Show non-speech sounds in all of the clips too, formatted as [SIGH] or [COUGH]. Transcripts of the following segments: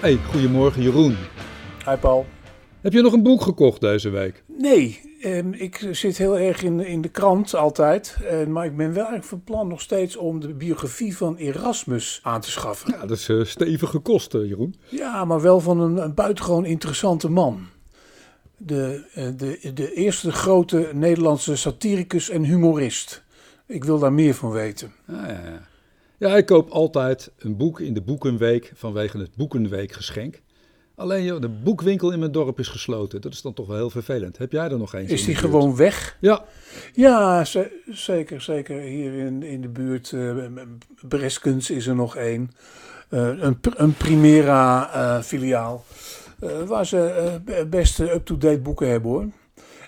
Hey, goedemorgen Jeroen. Hi Paul. Heb je nog een boek gekocht deze week? Nee, ehm, ik zit heel erg in, in de krant altijd. Eh, maar ik ben wel eigenlijk van plan nog steeds om de biografie van Erasmus aan te schaffen. Ja, dat is eh, stevige kosten, Jeroen. Ja, maar wel van een, een buitengewoon interessante man. De, eh, de, de eerste grote Nederlandse satiricus en humorist. Ik wil daar meer van weten. Ah, ja, ja. Ja, ik koop altijd een boek in de Boekenweek vanwege het Boekenweekgeschenk. Alleen joh, de boekwinkel in mijn dorp is gesloten. Dat is dan toch wel heel vervelend. Heb jij er nog eens? Is die gewoon weg? Ja, Ja, ze- zeker. Zeker hier in, in de buurt. eh Breskens is er nog één. Eh, een, een Primera eh, filiaal. waar ze be- best eh, up-to-date boeken hebben hoor.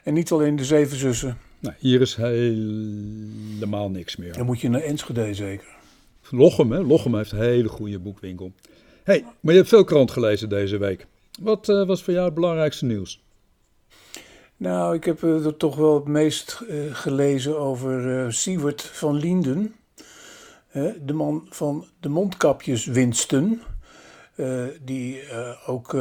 En niet alleen de Zeven Zussen. nou, hier is helemaal niks meer. Dan moet je naar Enschede zeker. Lochem, hè? Lochem heeft een hele goede boekwinkel. hey, maar je hebt veel krant gelezen deze week. Wat eh, was voor jou het belangrijkste nieuws? Nou, ik heb eh, er toch wel het meest eh, gelezen over Siewert van Lienden. Hè, de man van de mondkapjeswinsten. die ook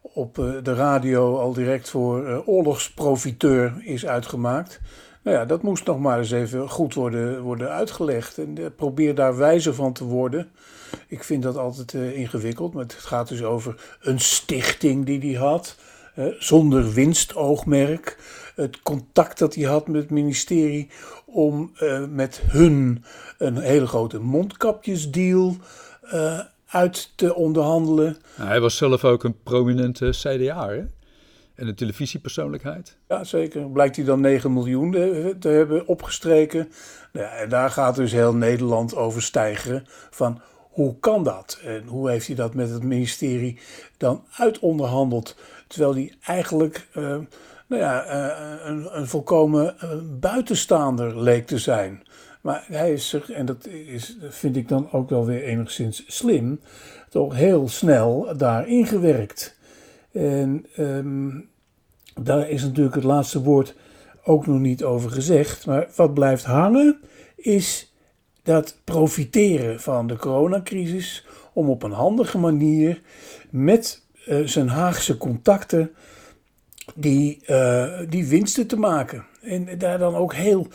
op de radio al direct voor oorlogsprofiteur is uitgemaakt. Nou ja, dat moest nog maar eens even goed worden, worden uitgelegd. En eh, probeer daar wijzer van te worden. Ik vind dat altijd eh, ingewikkeld. Maar het gaat dus over een stichting die hij had. zonder winstoogmerk. Het contact dat hij had met het ministerie om eh, met hun een hele grote mondkapjesdeal uit te onderhandelen. Nou, hij was zelf ook een prominente CDA, hè? En een televisiepersoonlijkheid. Ja, zeker. Blijkt hij dan 9 miljoen te hebben opgestreken. Nou en daar gaat dus heel Nederland over stijgen. Van hoe kan dat? En hoe heeft hij dat met het ministerie dan uitonderhandeld? Terwijl hij eigenlijk eh, nou ja, eh, een, een volkomen eh, buitenstaander leek te zijn. Maar hij is zich, en dat is, vind ik dan ook wel weer enigszins slim, toch heel snel daar ingewerkt. En ehm, daar is natuurlijk het laatste woord ook nog niet over gezegd. Maar wat blijft hangen is dat profiteren van de coronacrisis om op een handige manier met eh, zijn Haagse contacten die, eh, die winsten te maken. En daar dan ook heel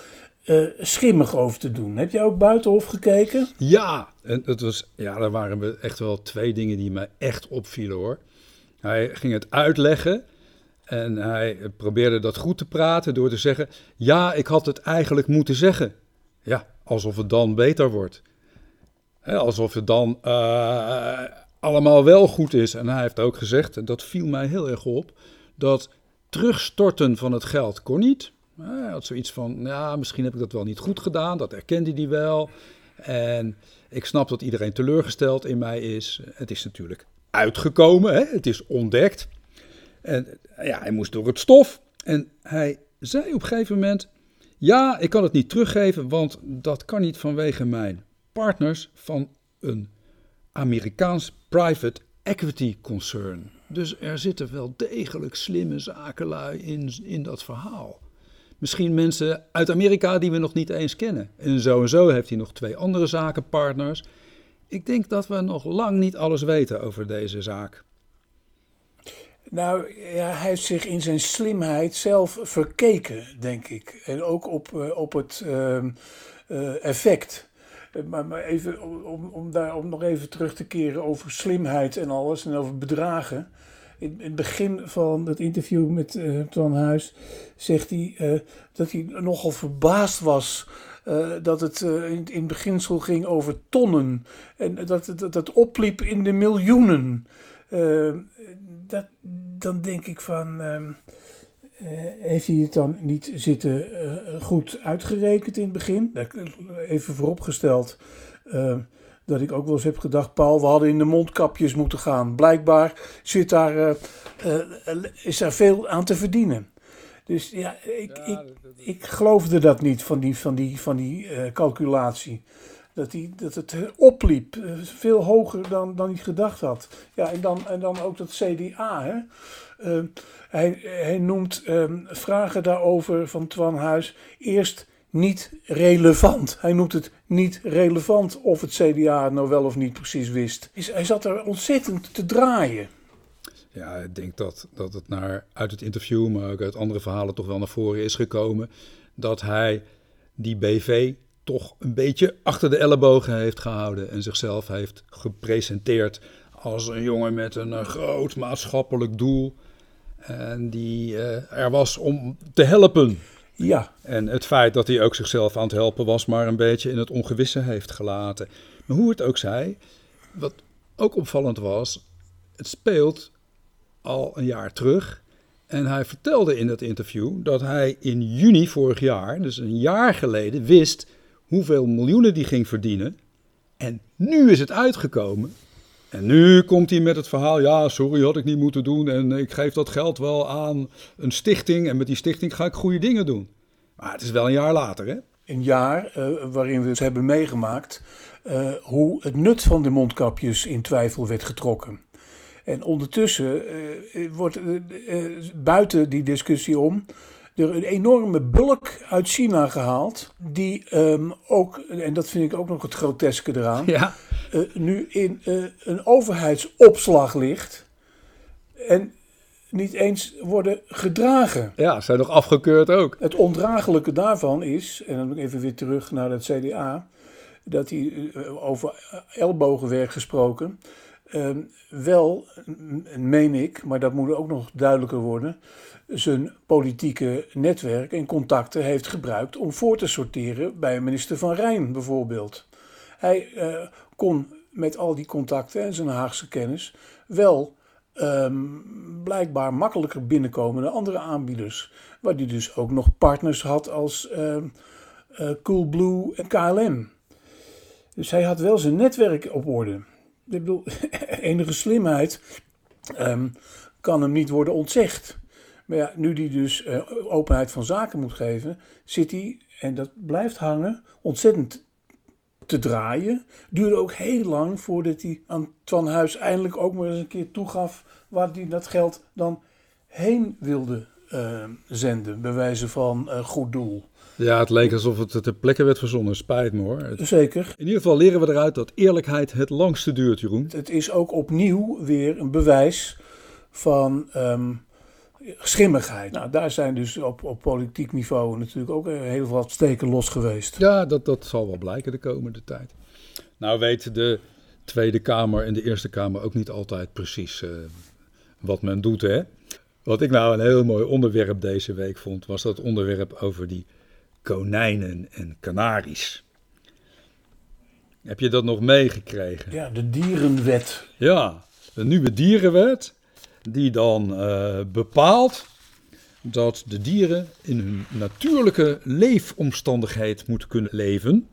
eh, schimmig over te doen. Heb jij ook buitenhof gekeken? Ja, en het was, ja, er waren we echt wel twee dingen die mij echt opvielen hoor. Hij ging het uitleggen en hij probeerde dat goed te praten door te zeggen: Ja, ik had het eigenlijk moeten zeggen. Ja, alsof het dan beter wordt. Alsof het dan eh, allemaal wel goed is. En hij heeft ook gezegd, en dat viel mij heel erg op, dat terugstorten van het geld kon niet. Hij had zoiets van, ja, misschien heb ik dat wel niet goed gedaan, dat erkende hij wel. En ik snap dat iedereen teleurgesteld in mij is. Het is natuurlijk uitgekomen, hè? het is ontdekt. En ja, hij moest door het stof. En hij zei op een gegeven moment, ja, ik kan het niet teruggeven, want dat kan niet vanwege mijn partners van een Amerikaans private equity concern. Dus er zitten wel degelijk slimme zakenlui in, in dat verhaal. Misschien mensen uit Amerika die we nog niet eens kennen. En zo en zo heeft hij nog twee andere zakenpartners. Ik denk dat we nog lang niet alles weten over deze zaak. Nou, ja, hij heeft zich in zijn slimheid zelf verkeken, denk ik. En ook op, eh, op het ehm, eh, effect. Eh, Maar, even, om- om, daar, om nog even terug te keren over slimheid en alles en over bedragen. In, het begin van het interview met eh Twan Huis zegt hij dat hij nogal verbaasd was eh, dat het eh, in, in beginsel ging over tonnen. En dat het dat, het opliep in de miljoenen. Eh, dat, dan denk ik van. ehm, eh, heeft hij het dan niet zitten goed uitgerekend in het begin? Even vooropgesteld eh, dat ik ook wel eens heb gedacht: Paul, we hadden in de mondkapjes moeten gaan. Blijkbaar zit daar, is daar veel aan te verdienen. Dus ja, ik, ik, ik geloofde dat niet van die, van die, van die eh, calculatie. Dat, die, dat het eh, opliep, eh, veel hoger dan, dan hij gedacht had. Ja, en dan, en dan ook dat CDA. Hè? Eh, hij, hij noemt eh, vragen daarover van Twan Huis eerst niet relevant. Hij noemt het niet relevant of het CDA nou wel of niet precies wist. Hij zat er ontzettend te draaien. Ja, ik denk dat, dat het naar, uit het interview, maar ook uit andere verhalen toch wel naar voren is gekomen. Dat hij die BV toch een beetje achter de ellebogen heeft gehouden. En zichzelf heeft gepresenteerd als een jongen met een eh, groot maatschappelijk doel. En die uh, er was om te helpen. Ja. En het feit dat hij ook zichzelf aan het helpen was, maar een beetje in het ongewisse heeft gelaten. Maar hoe het ook zij, wat ook opvallend was, het speelt al een jaar terug. En hij vertelde in dat interview dat hij in juni vorig jaar, dus een jaar geleden, wist hoeveel miljoenen die ging verdienen. En nu is het uitgekomen. En nu komt hij met het verhaal, ja, sorry, had ik niet moeten doen. En ik geef dat geld wel aan een stichting. En met die stichting ga ik goede dingen doen. Maar het is wel een jaar later, hè? Een jaar uh, waarin we het hebben meegemaakt uh, hoe het nut van de mondkapjes in twijfel werd getrokken. En ondertussen uh, wordt buiten die discussie om er een enorme bulk uit China gehaald. Die um, ook, en dat vind ik ook nog het groteske eraan, ja. uh, nu in uh, een overheidsopslag ligt. En niet eens worden gedragen. Ja, zijn nog afgekeurd ook. Het ondraaglijke daarvan is, en dan even weer terug naar het CDA, dat hij uh, over ellebogenwerk gesproken. Uh, wel, meen ik, maar dat moet ook nog duidelijker worden, zijn politieke netwerk en contacten heeft gebruikt om voor te sorteren bij minister Van Rijn bijvoorbeeld. Hij uh, kon met al die contacten en zijn Haagse kennis wel um, blijkbaar makkelijker binnenkomen dan andere aanbieders. Waar hij dus ook nog partners had als uh, uh, Coolblue en KLM. Dus hij had wel zijn netwerk op orde. Ik bedoel, [LAUGHS] enige slimheid um, kan hem niet worden ontzegd. Maar ja, nu die dus uh, openheid van zaken moet geven, zit hij, en dat blijft hangen, ontzettend te draaien. Duurde ook heel lang voordat hij aan Twan Huis eindelijk ook maar eens een keer toegaf waar hij dat geld dan heen wilde uh, zenden, bij wijze van uh, goed doel. Ja, het leek alsof het ter plekke werd verzonnen. Spijt me hoor. Zeker. In ieder geval leren we eruit dat eerlijkheid het langste duurt, Jeroen. Het is ook opnieuw weer een bewijs van um, schimmigheid. Nou, daar zijn dus op, op politiek niveau natuurlijk ook heel wat steken los geweest. Ja, dat, dat zal wel blijken de komende tijd. Nou weet de Tweede Kamer en de Eerste Kamer ook niet altijd precies uh, wat men doet, hè? Wat ik nou een heel mooi onderwerp deze week vond, was dat onderwerp over die konijnen en kanaries. Heb je dat nog meegekregen? Ja, de dierenwet. Ja, de nieuwe dierenwet die dan uh, bepaalt dat de dieren in hun natuurlijke leefomstandigheid moeten kunnen leven.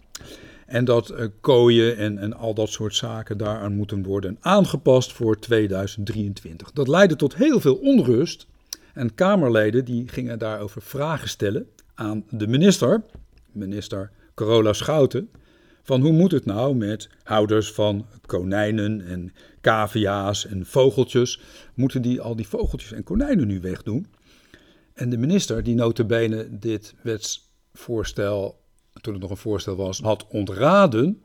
En dat uh, kooien en, en al dat soort zaken daaraan moeten worden aangepast voor 2023. Dat leidde tot heel veel onrust. En Kamerleden die gingen daarover vragen stellen aan de minister, minister Carola Schouten. Van hoe moet het nou met houders van konijnen en cavia's en vogeltjes? Moeten die al die vogeltjes en konijnen nu wegdoen? En de minister, die notabene dit wetsvoorstel, toen het nog een voorstel was, had ontraden...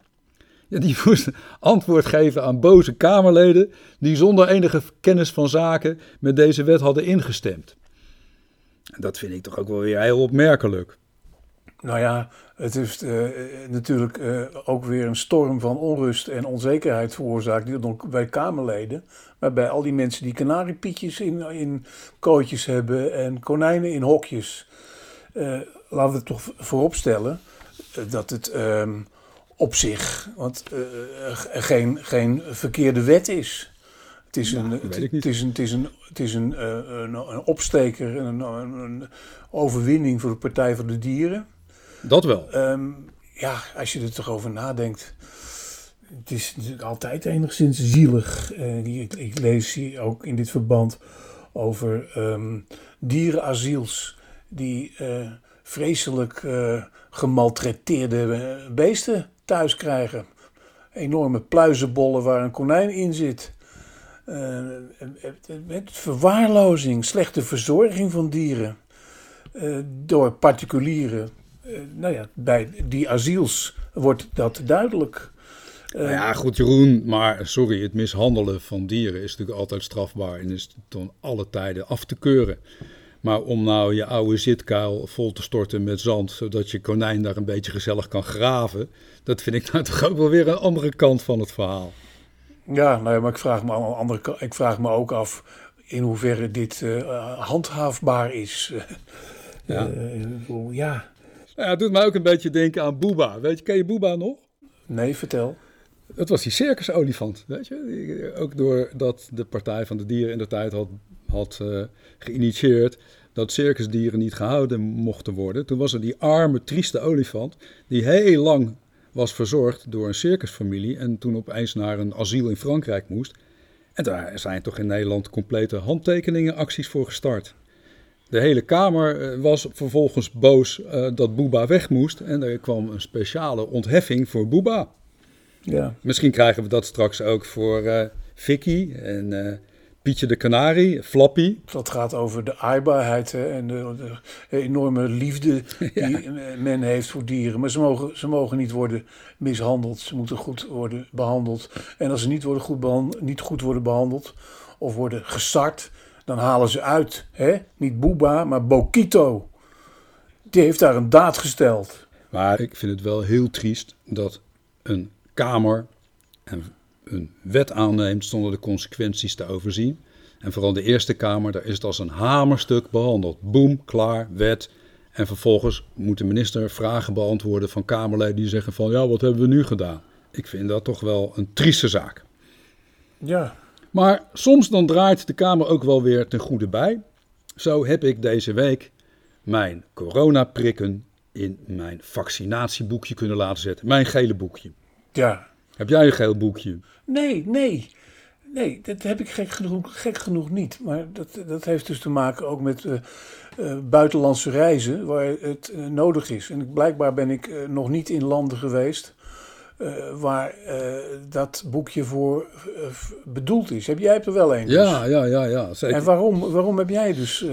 Ja, die [LAUGHS] moest antwoord geven aan boze Kamerleden die zonder enige kennis van zaken met deze wet hadden ingestemd. Dat vind ik toch ook wel weer heel opmerkelijk. Nou ja, het heeft uh, natuurlijk uh, ook weer een storm van onrust en onzekerheid veroorzaakt. Niet alleen bij Kamerleden, maar bij al die mensen die kanariepietjes in, in kooitjes hebben en konijnen in hokjes. Laten we het toch vooropstellen dat het ehm, op zich want, geen, geen verkeerde wet is. Het is, een, het, is een, het is een, het is een, opsteker, een, een overwinning voor de Partij voor de Dieren. Dat wel. Um, ja, als je er toch over nadenkt. Het is natuurlijk altijd enigszins zielig. Uh, ik, ik, lees hier ook in dit verband over um, dierenasiels die uh, vreselijk uh, gemaltreteerde beesten thuis krijgen. Enorme pluizenbollen waar een konijn in zit. Met verwaarlozing, slechte verzorging van dieren door particulieren nou ja, bij die asiels wordt dat duidelijk. Nou ja, goed Jeroen, maar sorry, het mishandelen van dieren is natuurlijk altijd strafbaar en is ten alle tijden af te keuren. Maar om nou je oude zitkuil vol te storten met zand, zodat je konijn daar een beetje gezellig kan graven, dat vind ik nou toch ook wel weer een andere kant van het verhaal. Ja, nou ja, maar ik vraag me, aan de andere, ik vraag me ook af in hoeverre dit uh, handhaafbaar is. [LAUGHS] ja. Uh, ja. ja. Het doet mij ook een beetje denken aan Booba. Weet je, ken je Booba nog? Nee, vertel. Het was die circusolifant, weet je. Ook doordat de Partij van de Dieren in de tijd had, had uh, geïnitieerd dat circusdieren niet gehouden mochten worden. Toen was er die arme, trieste olifant die heel lang was verzorgd door een circusfamilie en toen opeens naar een asiel in Frankrijk moest. En daar zijn toch in Nederland complete handtekeningenacties voor gestart. De hele Kamer eh, was vervolgens boos uh, dat Booba weg moest en er kwam een speciale ontheffing voor Booba. Ja. Misschien krijgen we dat straks ook voor uh, Vicky en Pietje de Canarie, Flappy. Dat gaat over de aaibaarheid hè, en de, de, enorme liefde [LAUGHS] die men heeft voor dieren. Maar ze mogen, ze mogen niet worden mishandeld. Ze moeten goed worden behandeld. En als ze niet, worden goed, behandeld, niet goed worden behandeld of worden gesart, dan halen ze uit. Hè? Niet Booba, maar Bokito. Die heeft daar een daad gesteld. Maar ik vind het wel heel triest dat een Kamer en een wet aanneemt zonder de consequenties te overzien. En vooral de Eerste Kamer, daar is het als een hamerstuk behandeld. Boom, klaar, wet. En vervolgens moet de minister vragen beantwoorden van Kamerleden die zeggen van ja, wat hebben we nu gedaan? Ik vind dat toch wel een trieste zaak. Ja. Maar soms dan draait de Kamer ook wel weer ten goede bij. Zo heb ik deze week mijn coronaprikken in mijn vaccinatieboekje kunnen laten zetten. Mijn gele boekje. Ja. Heb jij een geel boekje? Nee, nee. Nee, dat heb ik gek genoeg, gek genoeg niet. Maar dat, dat heeft dus te maken ook met uh, uh, buitenlandse reizen waar het uh, nodig is. En blijkbaar ben ik nog niet in landen geweest waar dat boekje voor bedoeld is. Heb jij het er wel een? Ja, ja, ja, ja. Zeker. En waarom, waarom heb jij dus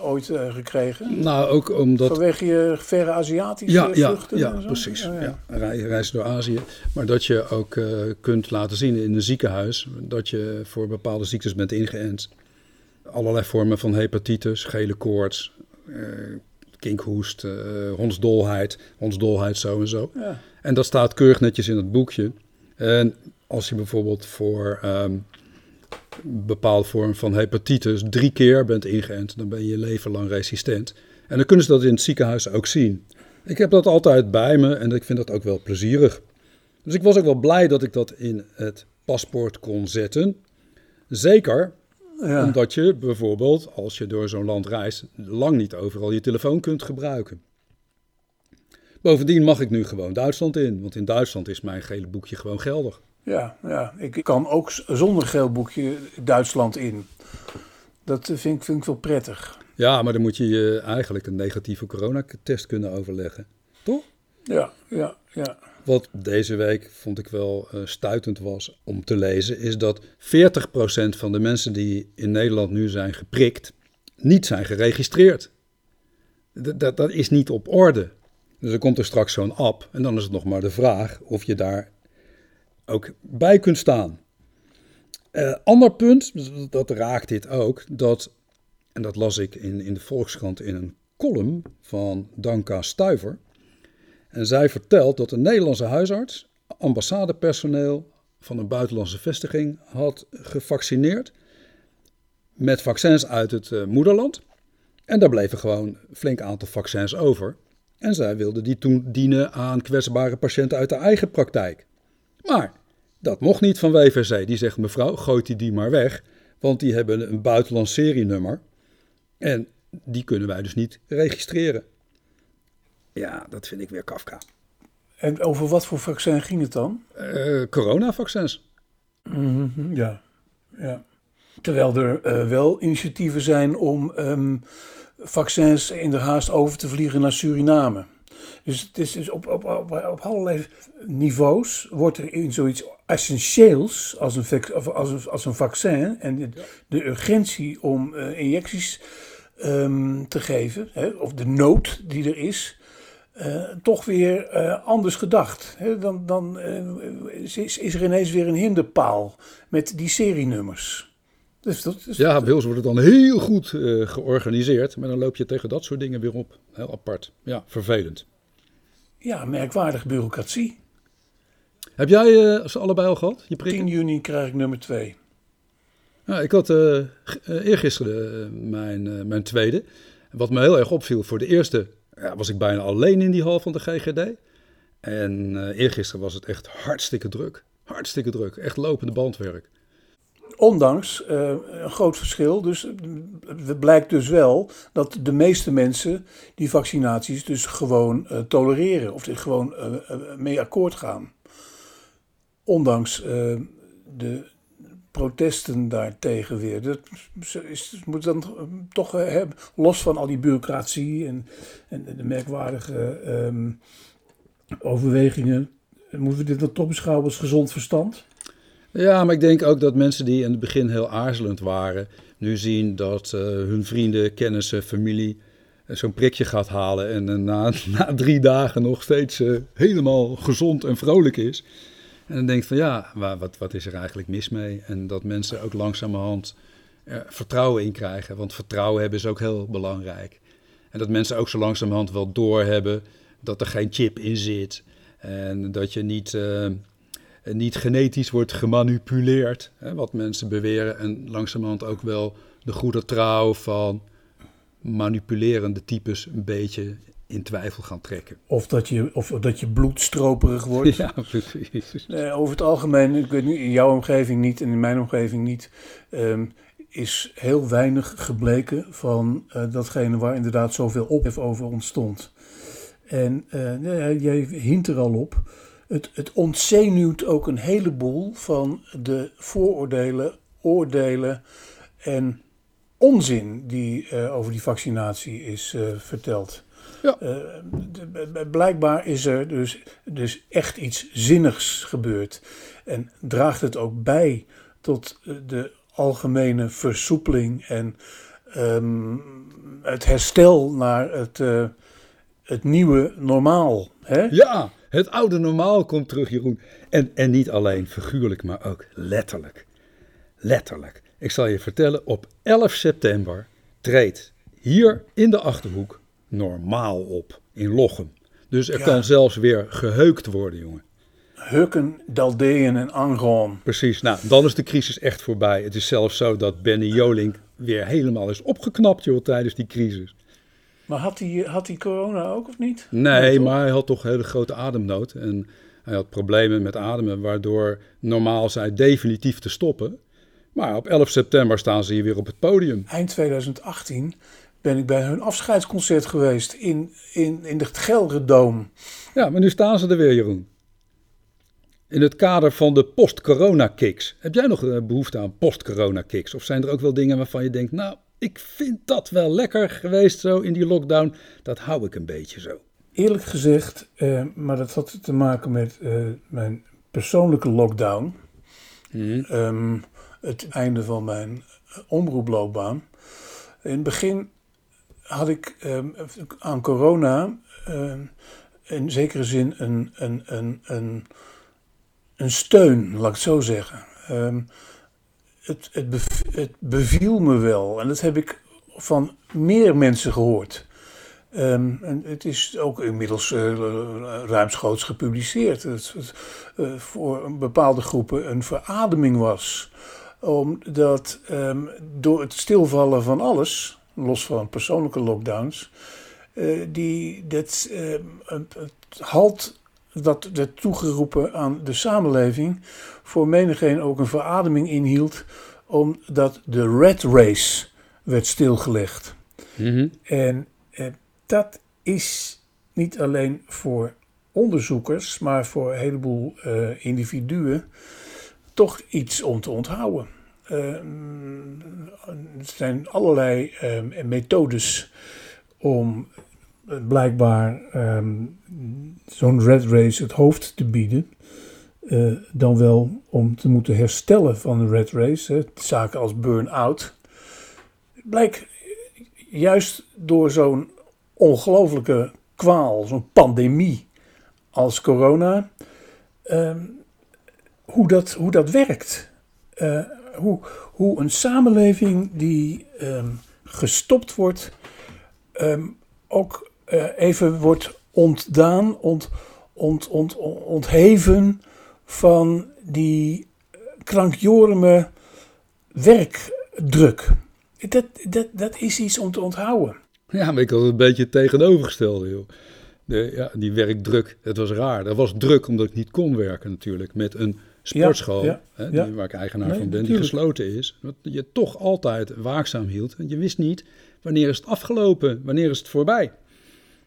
ooit gekregen? Nou, ook omdat... Vanwege je verre Aziatische ja, vluchten? Ja, ja precies. Oh, ja. ja. Reizen door Azië. Maar dat je ook kunt laten zien in een ziekenhuis dat je voor bepaalde ziektes bent ingeënt. Allerlei vormen van hepatitis, gele koorts, kinkhoest, uh, hondsdolheid, hondsdolheid zo en zo. Ja. En dat staat keurig netjes in het boekje. En als je bijvoorbeeld voor um, bepaalde vorm van hepatitis drie keer bent ingeënt, dan ben je je leven lang resistent. En dan kunnen ze dat in het ziekenhuis ook zien. Ik heb dat altijd bij me en ik vind dat ook wel plezierig. Dus ik was ook wel blij dat ik dat in het paspoort kon zetten. Zeker ja. Omdat je bijvoorbeeld, als je door zo'n land reist, lang niet overal je telefoon kunt gebruiken. Bovendien mag ik nu gewoon Duitsland in, want in Duitsland is mijn gele boekje gewoon geldig. Ja, ja. ik kan ook zonder geel boekje Duitsland in. Dat vind ik, vind ik wel prettig. Ja, maar dan moet je je eigenlijk een negatieve coronatest kunnen overleggen, toch? Ja, ja, ja. Wat deze week vond ik wel uh, stuitend was om te lezen, is dat 40% van de mensen die in Nederland nu zijn geprikt, niet zijn geregistreerd. Dat, dat, is niet op orde. Dus er komt er straks zo'n app en dan is het nog maar de vraag of je daar ook bij kunt staan. Uh, ander punt, dat raakt dit ook, dat, en dat las ik in, in de Volkskrant in een column van Danka Stuiver. En zij vertelt dat een Nederlandse huisarts ambassadepersoneel van een buitenlandse vestiging had gevaccineerd met vaccins uit het uh, moederland. En daar bleven gewoon een flink aantal vaccins over. En zij wilde die toen dienen aan kwetsbare patiënten uit de eigen praktijk. Maar dat mocht niet van WVC. Die zegt mevrouw, gooit die die maar weg, want die hebben een buitenlands serienummer. En die kunnen wij dus niet registreren. Ja, dat vind ik weer Kafka. En over wat voor vaccin ging het dan? Uh, coronavaccins. Mm -hmm, ja, ja. Terwijl er uh, wel initiatieven zijn om um, vaccins in de haast over te vliegen naar Suriname. Dus het is dus op, op, op, op allerlei niveaus wordt er in zoiets essentieels als een, als een, als een vaccin en de, de urgentie om uh, injecties um, te geven, hè, of de nood die er is, eh, toch weer eh, anders gedacht. Dan, dan eh, is, is er ineens weer een hinderpaal met die serienummers. Dus dat Ja, bij ons wordt het dan heel goed georganiseerd, maar dan loop je tegen dat soort dingen weer op. Heel apart. Ja, vervelend. ja, merkwaardige bureaucratie. Heb jij ze allebei al gehad, je 10 prikken? juni krijg ik nummer 2. Ja, ik had eergisteren mijn, mijn tweede. Wat me heel erg opviel, voor de eerste ja, was ik bijna alleen in die hal van de GGD. En eh eergisteren was het echt hartstikke druk. Hartstikke druk. Echt lopende bandwerk. Ondanks eh, een groot verschil. Dus eh, het blijkt dus wel dat de meeste mensen die vaccinaties dus gewoon tolereren. Of er gewoon mee akkoord gaan. Ondanks de protesten daartegen weer. Dat is, moet dan eh, toch eh, hebben, los van al die bureaucratie en, en de merkwaardige ehm, overwegingen. Moeten we dit dan toch beschouwen als gezond verstand? Ja, maar ik denk ook dat mensen die in het begin heel aarzelend waren, nu zien dat eh, hun vrienden, kennissen, familie eh, zo'n prikje gaat halen en eh, na, [LAUGHS] na drie dagen nog steeds eh, helemaal gezond en vrolijk is. En dan denkt van ja, wa- wat, wat is er eigenlijk mis mee? En dat mensen ook langzamerhand er vertrouwen in krijgen, want vertrouwen hebben is ook heel belangrijk. En dat mensen ook zo langzamerhand wel doorhebben dat er geen chip in zit en dat je niet... eh, niet genetisch wordt gemanipuleerd. Hè, wat mensen beweren. En langzamerhand ook wel de goede trouw van manipulerende types een beetje in twijfel gaan trekken. Of dat je, of dat je bloed stroperig wordt. [LAUGHS] Ja, precies. Over het algemeen, ik weet niet, in jouw omgeving niet en in mijn omgeving niet, ehm, is heel weinig gebleken van eh, datgene waar inderdaad zoveel ophef over ontstond. En ja, jij hint er al op. Het, het ontzenuwt ook een heleboel van de vooroordelen, oordelen en onzin die eh, over die vaccinatie is verteld. Ja. Eh, blijkbaar is er dus, dus echt iets zinnigs gebeurd. En draagt het ook bij tot eh, de algemene versoepeling en ehm, het herstel naar het, eh, het nieuwe normaal. Hè? Ja, het oude normaal komt terug, Jeroen. En, en niet alleen figuurlijk, maar ook letterlijk. Letterlijk. Ik zal je vertellen, op 11 september treedt hier in de Achterhoek normaal op in Lochem. Dus er Ja. kan zelfs weer geheukt worden, jongen. Hukken, Daldeën en Angon. Precies, nou, dan is de crisis echt voorbij. Het is zelfs zo dat Benny Jolink weer helemaal is opgeknapt, joh, tijdens die crisis. Maar had hij, had hij corona ook of niet? Nee, toch? maar hij had toch hele grote ademnood. En hij had problemen met ademen, waardoor normaal zei definitief te stoppen. Maar op 11 september staan ze hier weer op het podium. Eind 2018 ben ik bij hun afscheidsconcert geweest in, in, in de Gelderdoom. Ja, maar nu staan ze er weer, Jeroen. In het kader van de post-corona-kicks. Heb jij nog eh, behoefte aan post-corona-kicks? Of zijn er ook wel dingen waarvan je denkt, nou, ik vind dat wel lekker geweest zo in die lockdown. Dat hou ik een beetje zo. Eerlijk gezegd, eh, maar dat had te maken met eh, mijn persoonlijke lockdown. Ehm, het einde van mijn omroeploopbaan. In het begin had ik ehm, aan corona ehm, in zekere zin een, een, een, een, een steun, laat ik het zo zeggen. Ehm, het, het, het beviel me wel en dat heb ik van meer mensen gehoord. En het is ook inmiddels eh, ruimschoots gepubliceerd. Dat het eh, voor bepaalde groepen een verademing was. Omdat door het stilvallen van alles, los van persoonlijke lockdowns, eh, die, ehm, het, halt dat werd toegeroepen aan de samenleving, voor menigeen ook een verademing inhield, omdat de red race werd stilgelegd. En eh, dat is niet alleen voor onderzoekers, maar voor een heleboel eh, individuen toch iets om te onthouden. Eh, er zijn allerlei eh, methodes om eh, blijkbaar ehm, zo'n red race het hoofd te bieden. eh, dan wel om te moeten herstellen van een red race. Hè, zaken als burn-out. Blijkt juist door zo'n ongelooflijke kwaal, zo'n pandemie als corona, ehm, hoe, dat, hoe dat werkt. Eh, hoe, hoe een samenleving die ehm, gestopt wordt, ehm, ook eh, even wordt ontdaan, ont, ont, ont, ontheven van die krankjorme werkdruk. Dat, dat, dat is iets om te onthouden. Ja, maar ik had het een beetje tegenovergestelde, joh. De, ja, die werkdruk, het was raar. Dat was druk omdat ik niet kon werken natuurlijk. Met een sportschool, Ja, ja. waar ik eigenaar Nee, van ben, die gesloten is. Wat je toch altijd waakzaam hield. Want je wist niet wanneer is het afgelopen, wanneer is het voorbij.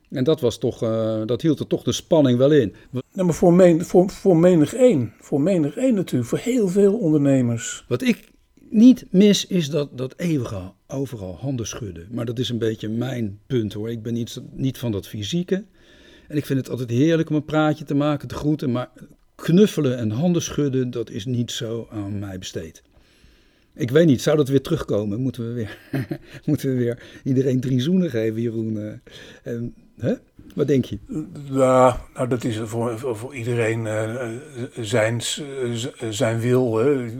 En dat, was toch, eh, dat hield er toch de spanning wel in. Nou, maar voor, men, voor, voor menig één, voor menig één natuurlijk, voor heel veel ondernemers. Wat ik niet mis is dat, dat eeuwige overal handen schudden. Maar dat is een beetje mijn punt hoor. Ik ben niet, niet van dat fysieke. En ik vind het altijd heerlijk om een praatje te maken, te groeten. Maar knuffelen en handen schudden, dat is niet zo aan mij besteed. Ik weet niet, zou dat weer terugkomen? Moeten we weer, [LAUGHS] moeten we weer iedereen drie zoenen geven, Jeroen? Eh, en, hè? Wat denk je? Ja, nou, dat is voor, voor iedereen eh, zijn, zijn wil. Hè.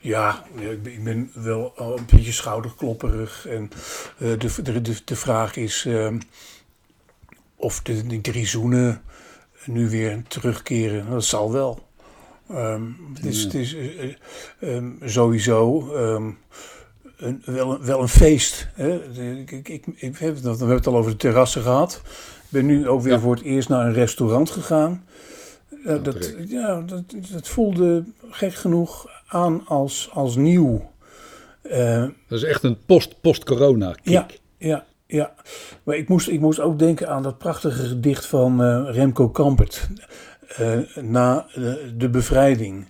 Ja, ik ben- wel een beetje schouderklopperig. En eh, de, de, de, vraag is eh, of de, die drie zoenen nu weer terugkeren. Dat zal wel. Ehm, het is, het is eh, eh, ehm, sowieso ehm, een, wel, een- wel een feest. Hè? Ik, ik, ik, ik heb het, we hebben het al over de terrassen gehad. Ik ben nu ook weer Ja. voor het eerst naar een restaurant gegaan. Eh, dat, ja, dat, dat voelde gek genoeg aan als, als nieuw. Dat is echt een post-post-corona-kick. ja, ja, ja. Maar ik moest, ik moest ook denken aan dat prachtige gedicht van eh, Remco Kampert. eh, na eh, de bevrijding.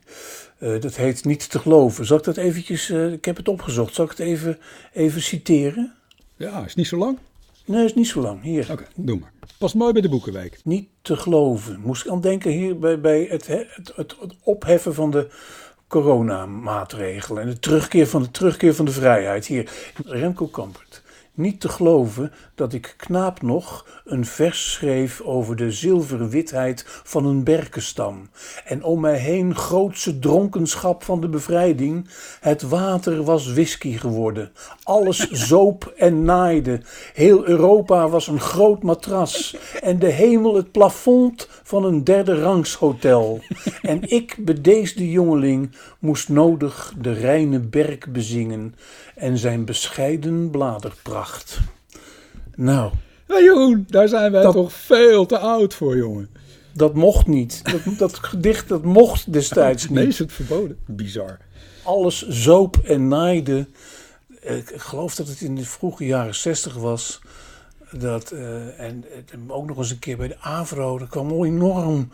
Dat heet Niet te geloven. Zal ik dat eventjes, ik heb het opgezocht, zal ik het even, even citeren? ja, is niet zo lang? Nee, is niet zo lang. Hier. Oké, doe maar. Past mooi bij de Boekenweek. Niet te geloven. Moest ik aan denken hier bij, bij het, he- het, het, het opheffen van de coronamaatregelen. En de terugkeer van de terugkeer van de vrijheid. Hier, Remco Kampert. Niet te geloven dat ik knaap nog een vers schreef over de zilveren witheid van een berkenstam. En om mij heen grootse dronkenschap van de bevrijding. Het water was whisky geworden. Alles [LAUGHS] zoop en naaide. Heel Europa was een groot matras. En de hemel het plafond van een derde rangs hotel. [LAUGHS] En ik, bedeesde jongeling, moest nodig de reine berk bezingen. En zijn bescheiden bladerpracht. Nou, Jeroen, daar zijn wij Dat- toch veel te oud voor, jongen. dat mocht niet. Dat, dat gedicht dat mocht destijds [LAUGHS] Nee, niet. is het verboden? Bizar. alles zoop en naaide. Ik geloof dat het in de vroege jaren zestig was. Dat, eh, en het- ook nog eens een keer bij de AVRO. Er kwam een enorm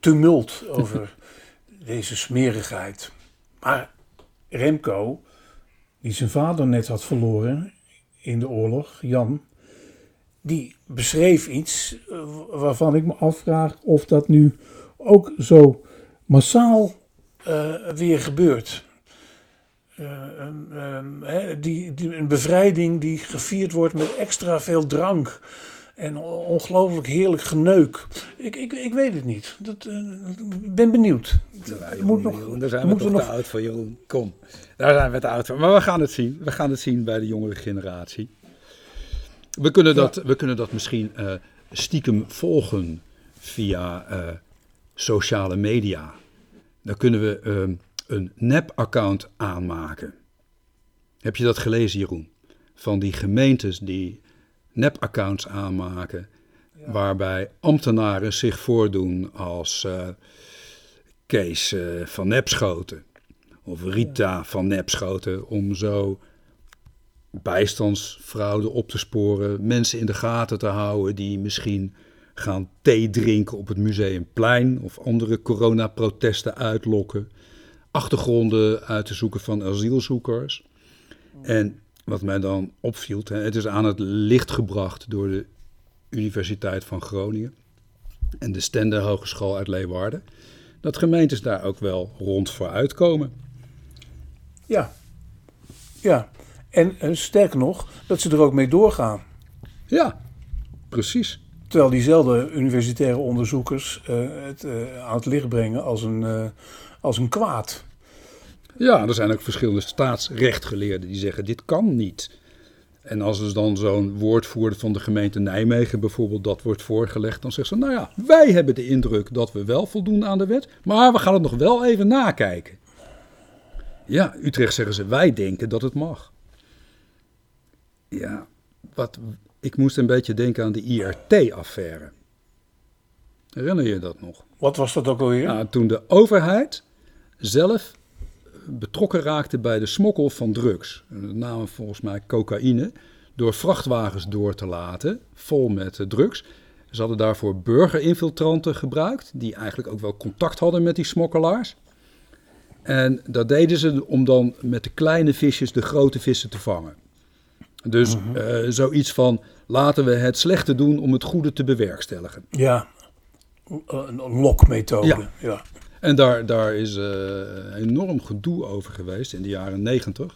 tumult over [LAUGHS] deze smerigheid. Maar Remco, die zijn vader net had verloren in de oorlog, Jan, die beschreef iets eh, waarvan ik me afvraag of dat nu ook zo massaal eh, weer gebeurt. Eh, ehm, ehm, die, die, een bevrijding die gevierd wordt met extra veel drank. En ongelooflijk heerlijk geneuk. Ik, ik, ik weet het niet. Dat, eh, ik ben benieuwd. Ja, Er moet nog- Jeroen, daar zijn we moeten toch nog- te oud voor, Jeroen. Kom, daar zijn we te oud voor. Maar we gaan het zien. We gaan het zien bij de jongere generatie. We kunnen dat, we kunnen dat misschien eh, stiekem volgen via eh, sociale media. Dan kunnen we ehm, een nep-account aanmaken. Heb je dat gelezen, Jeroen? Van die gemeentes die nep-accounts aanmaken, waarbij ambtenaren zich voordoen als eh, Kees eh, van Nepschoten of Rita van Nepschoten, om zo bijstandsfraude op te sporen, mensen in de gaten te houden die misschien gaan thee drinken op het Museumplein of andere coronaprotesten uitlokken, achtergronden uit te zoeken van asielzoekers. En wat mij dan opviel, het is aan het licht gebracht door de Universiteit van Groningen en de Stender Hogeschool uit Leeuwarden, dat gemeentes daar ook wel rond voor uitkomen. Ja. Ja. En eh, sterker nog, dat ze er ook mee doorgaan. Ja, precies. Terwijl diezelfde universitaire onderzoekers uh, het uh, aan het licht brengen als een, uh, als een kwaad. Ja, er zijn ook verschillende staatsrechtgeleerden die zeggen dit kan niet. En als er dan zo'n woordvoerder van de gemeente Nijmegen bijvoorbeeld dat wordt voorgelegd, dan zegt ze: Nou ja, wij hebben de indruk dat we wel voldoen aan de wet, maar we gaan het nog wel even nakijken. Ja, Utrecht zeggen ze: Wij denken dat het mag. Ja, wat, ik moest een beetje denken aan de IRT-affaire. Herinner je dat nog? Wat was dat ook alweer? Toen de overheid zelf betrokken raakte bij de smokkel van drugs. Met name volgens mij cocaïne. Door vrachtwagens door te laten, vol met drugs. Ze hadden daarvoor burgerinfiltranten gebruikt, die eigenlijk ook wel contact hadden met die smokkelaars. En dat deden ze om dan met de kleine visjes de grote vissen te vangen. Dus uh zoiets van laten we het slechte doen om het goede te bewerkstelligen. Ja, een lokmethode. Ja. ja. En daar, daar is uh, enorm gedoe over geweest in de jaren negentig.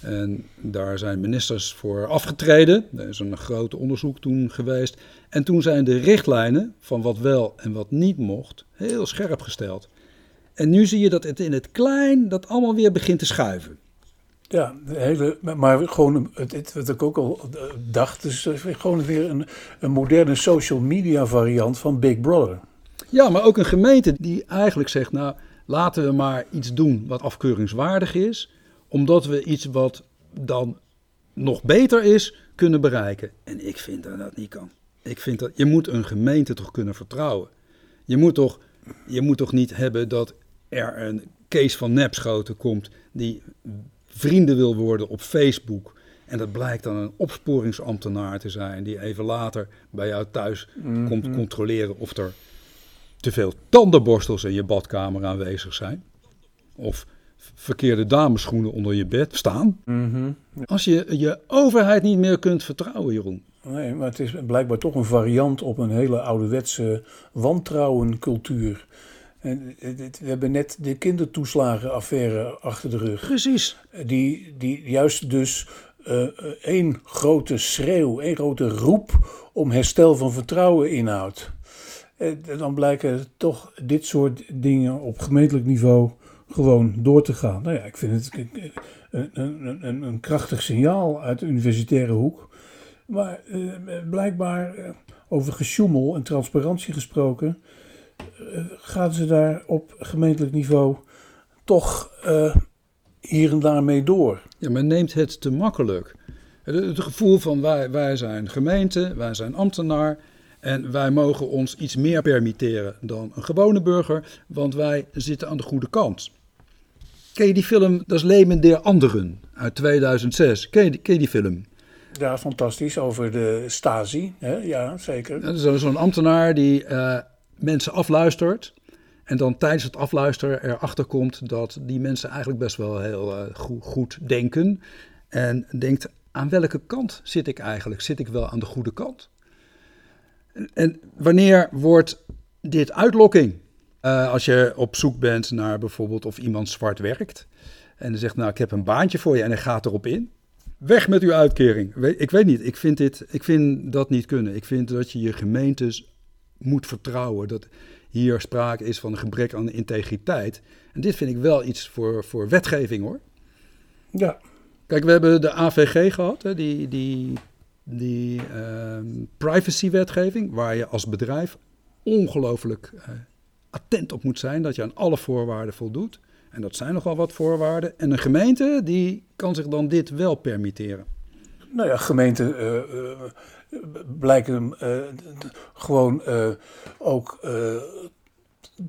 En daar zijn ministers voor afgetreden. Er is een groot onderzoek toen geweest. En toen zijn de richtlijnen van wat wel en wat niet mocht heel scherp gesteld. En nu zie je dat het in het klein dat allemaal weer begint te schuiven. Ja, hele, maar gewoon, het, wat ik ook al eh, dacht, is gewoon weer een, een moderne social media variant van Big Brother. Ja, maar ook een gemeente die eigenlijk zegt, nou laten we maar iets doen wat afkeuringswaardig is, omdat we iets wat dan nog beter is kunnen bereiken. En ik vind dat dat niet kan. Ik vind dat je moet een gemeente toch kunnen vertrouwen. Je moet toch, je moet toch niet hebben dat er een Kees van Nepschoten komt die vrienden wil worden op Facebook. En dat blijkt dan een opsporingsambtenaar te zijn die even later bij jou thuis komt mhm. controleren of er te veel tandenborstels in je badkamer aanwezig zijn. Of verkeerde dameschoenen onder je bed staan. Mhm. Als je je overheid niet meer kunt vertrouwen, Jeroen. Nee, maar het is blijkbaar toch een variant op een hele ouderwetse wantrouwencultuur. En we hebben net de kindertoeslagenaffaire achter de rug. Precies. Die, die juist dus uh, één grote schreeuw, één grote roep om herstel van vertrouwen inhoudt. En dan blijken toch dit soort dingen op gemeentelijk niveau gewoon door te gaan. Nou ja, ik vind het een, een, een, een krachtig signaal uit de universitaire hoek. Maar eh, blijkbaar, eh, over gesjoemel en transparantie gesproken, eh, gaan ze daar op gemeentelijk niveau toch uh, hier en daar mee door. Ja, men neemt het te makkelijk. Het, gevoel van wij, wij zijn gemeente, wij zijn ambtenaar en wij mogen ons iets meer permitteren dan een gewone burger, want wij zitten aan de goede kant. Ken je die film, dat is Lemen der Anderen uit 2006. Ken je, ken je die film? Ja, fantastisch, over de Stasi. Hè? Ja, zeker. Dat is zo'n ambtenaar die uh, mensen afluistert. En dan tijdens het afluisteren erachter komt dat die mensen eigenlijk best wel heel uh, goed, goed denken. En denkt, aan welke kant zit ik eigenlijk? Zit ik wel aan de goede kant? En wanneer wordt dit uitlokking? Uh, als je op zoek bent naar bijvoorbeeld of iemand zwart werkt. En dan zegt, nou, ik heb een baantje voor je en hij gaat erop in. Weg met uw uitkering. Ik weet niet, ik vind, dit, ik vind dat niet kunnen. Ik vind dat je je gemeentes moet vertrouwen. Dat hier sprake is van een gebrek aan integriteit. En dit vind ik wel iets voor, voor wetgeving hoor. Ja. Kijk, we hebben de AVG gehad, hè, die, die die uh, privacywetgeving, waar je als bedrijf ongelooflijk uh, attent op moet zijn dat je aan alle voorwaarden voldoet. En dat zijn nogal wat voorwaarden. En een gemeente die kan zich dan dit wel permitteren. Nou ja, gemeenten uh, blijken gewoon ook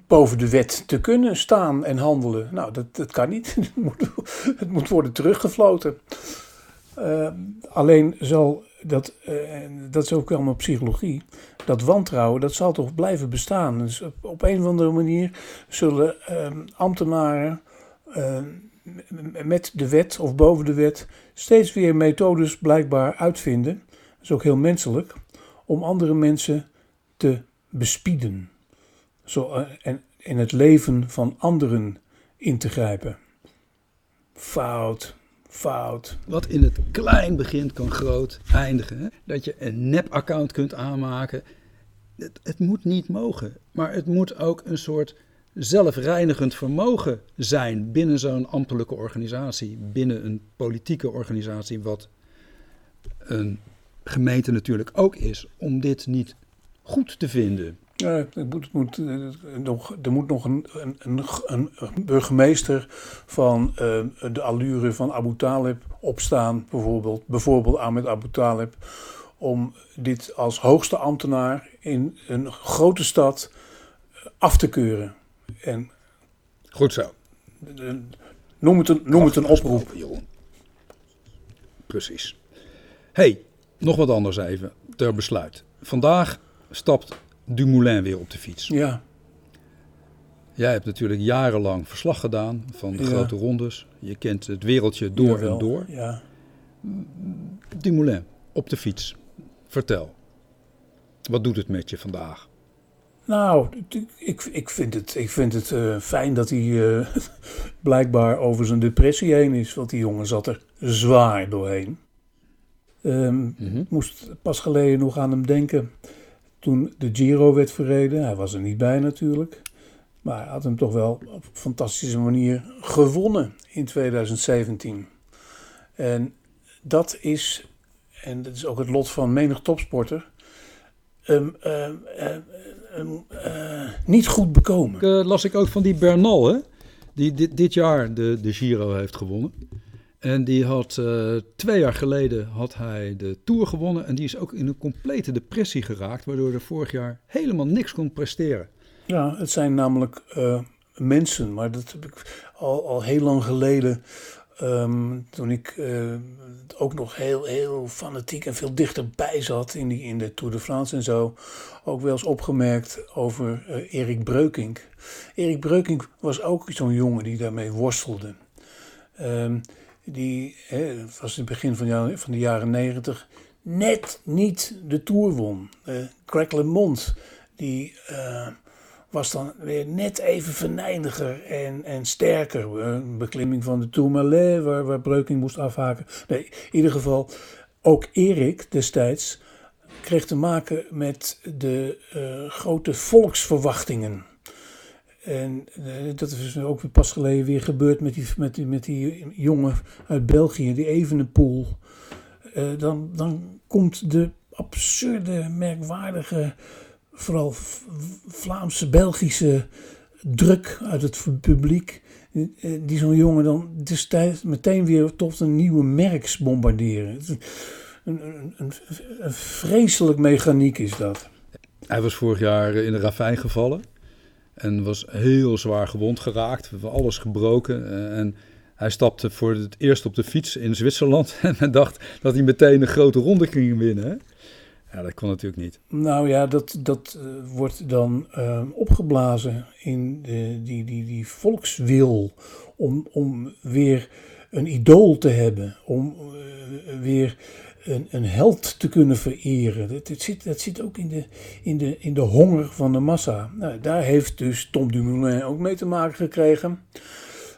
boven de wet te kunnen staan en handelen. Nou, dat, dat kan niet. [LAUGHS] het, moet, het moet worden teruggefloten. alleen zal dat, uh, dat is ook allemaal psychologie. Dat wantrouwen, dat zal toch blijven bestaan. Dus op, een of andere manier zullen uh, ambtenaren uh, met de wet of boven de wet steeds weer methodes blijkbaar uitvinden. Dat is ook heel menselijk. Om andere mensen te bespieden. Zo, eh, en in het leven van anderen in te grijpen. Fout, fout. Wat in het klein begint kan groot eindigen. Hè? Dat je een nep-account kunt aanmaken het, het moet niet mogen. Maar het moet ook een soort zelfreinigend vermogen zijn binnen zo'n ambtelijke organisatie, binnen een politieke organisatie, wat een gemeente natuurlijk ook is, om dit niet goed te vinden. Ja, er moet, moet, eh, nog, er moet nog een, een, een, burgemeester van uh, de allure van Abu Talib opstaan, bijvoorbeeld, bijvoorbeeld Ahmed Abu Talib, om dit als hoogste ambtenaar in een grote stad af te keuren. En, Goed zo. Noem het een, noem het een oproep. Precies. hey, nog wat anders even ter besluit. Vandaag stapt Dumoulin weer op de fiets. Ja. Jij hebt natuurlijk jarenlang verslag gedaan van de Ja. grote rondes. Je kent het wereldje door Jawel, en door. Ja. Dumoulin, op de fiets. Vertel. Wat doet het met je vandaag? Nou, ik, ik vind het, ik vind het eh, fijn dat hij eh, [LAUGHS] blijkbaar over zijn depressie heen is. Want die jongen zat er zwaar doorheen. Ik moest pas geleden nog aan hem denken toen de Giro werd verreden. Hij was er niet bij natuurlijk. Maar hij had hem toch wel op een fantastische manier gewonnen in 2017. En dat is, en dat is ook het lot van menig topsporter, eh, niet goed bekomen. Eh, las ik ook van die Bernal, hè? die dit, dit jaar de, de Giro heeft gewonnen. En die had eh, twee jaar geleden had hij de Tour gewonnen. En die is ook in een complete depressie geraakt, waardoor er vorig jaar helemaal niks kon presteren. Ja, het zijn namelijk eh, mensen, maar dat heb ik al, al heel lang geleden, ehm, toen ik eh, ook nog heel, heel fanatiek en veel dichterbij zat in, die, in de Tour de France en zo, ook wel eens opgemerkt over Erik Breukink. Erik Breukink was ook zo'n jongen die daarmee worstelde. Ehm, die, was in het begin van, jou- van de jaren negentig, net niet de Tour won. Eh Craig die eh, was dan weer net even venijniger en, en sterker. Eh, Een beklimming van de Tourmalet, waar, waar Breuking moest afhaken. Nee, in ieder geval, ook Erik destijds kreeg te maken met de grote volksverwachtingen. En eh, dat is ook pas geleden weer gebeurd met die, met die, met die jongen uit België, die Evenepoel. Eh, dan, dan komt de absurde, merkwaardige, vooral Vlaamse, Belgische druk uit het publiek. eh, Die zo'n jongen dan destijds meteen weer tot een nieuwe merks bombarderen. Een, een, een vreselijk mechaniek is dat. Hij was vorig jaar in de ravijn gevallen en was heel zwaar gewond geraakt, alles gebroken. eh, En hij stapte voor het eerst op de fiets in Zwitserland [LAUGHS] en dacht dat hij meteen een grote ronde ging winnen. Ja, dat kon natuurlijk niet. Nou ja, dat, dat eh, wordt dan eh, opgeblazen in de, die, die, die volkswil om, om weer een idool te hebben, om eh, weer een, een held te kunnen vereren. Dat, zit, dat zit ook in de, in, de, in de honger van de massa. Nou, daar heeft dus Tom Dumoulin ook mee te maken gekregen.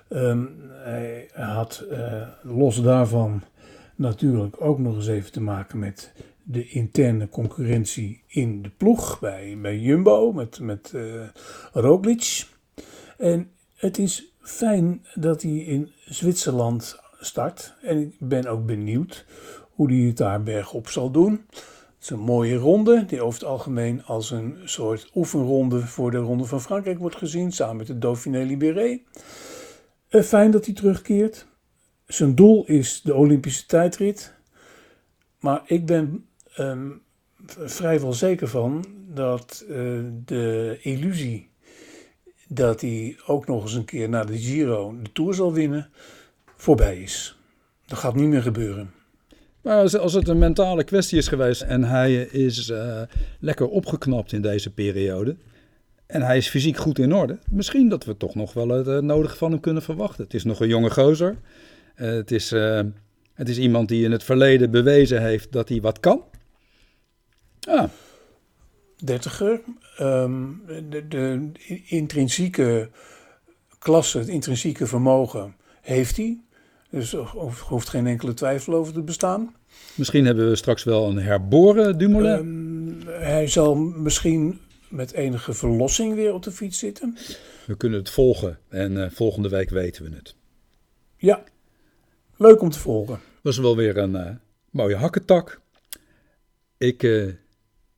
Ehm, hij had eh, los daarvan natuurlijk ook nog eens even te maken met de interne concurrentie in de ploeg bij, bij Jumbo met, met eh Roglic. En het is fijn dat hij in Zwitserland start. En ik ben ook benieuwd hoe hij het daar bergop zal doen. Het is een mooie ronde, die over het algemeen als een soort oefenronde voor de Ronde van Frankrijk wordt gezien, samen met de Dauphiné Libéré. Eh, fijn dat hij terugkeert. Zijn doel is de Olympische tijdrit. Maar ik ben v- vrijwel zeker van dat eh, de illusie dat hij ook nog eens een keer na de Giro de Tour zal winnen, voorbij is. Dat gaat niet meer gebeuren. Maar als, als het een mentale kwestie is geweest en hij is eh, lekker opgeknapt in deze periode en hij is fysiek goed in orde, misschien dat we toch nog wel het eh, nodige van hem kunnen verwachten. Het is nog een jonge gozer. Eh, het, is, het is iemand die in het verleden bewezen heeft dat hij wat kan. Ja, dertiger. ehm, de, de intrinsieke klasse, het intrinsieke vermogen heeft hij. Dus er hoeft geen enkele twijfel over te bestaan. Misschien hebben we straks wel een herboren Dumoulin. Ehm, hij zal misschien met enige verlossing weer op de fiets zitten. we kunnen het volgen en eh, volgende week weten we het. Ja, leuk om te volgen. Was wel weer een eh, mooie hakketak. Ik eh,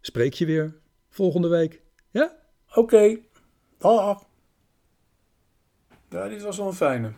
spreek je weer volgende week. Ja? Oké, dag. Ja, dit was wel een fijne.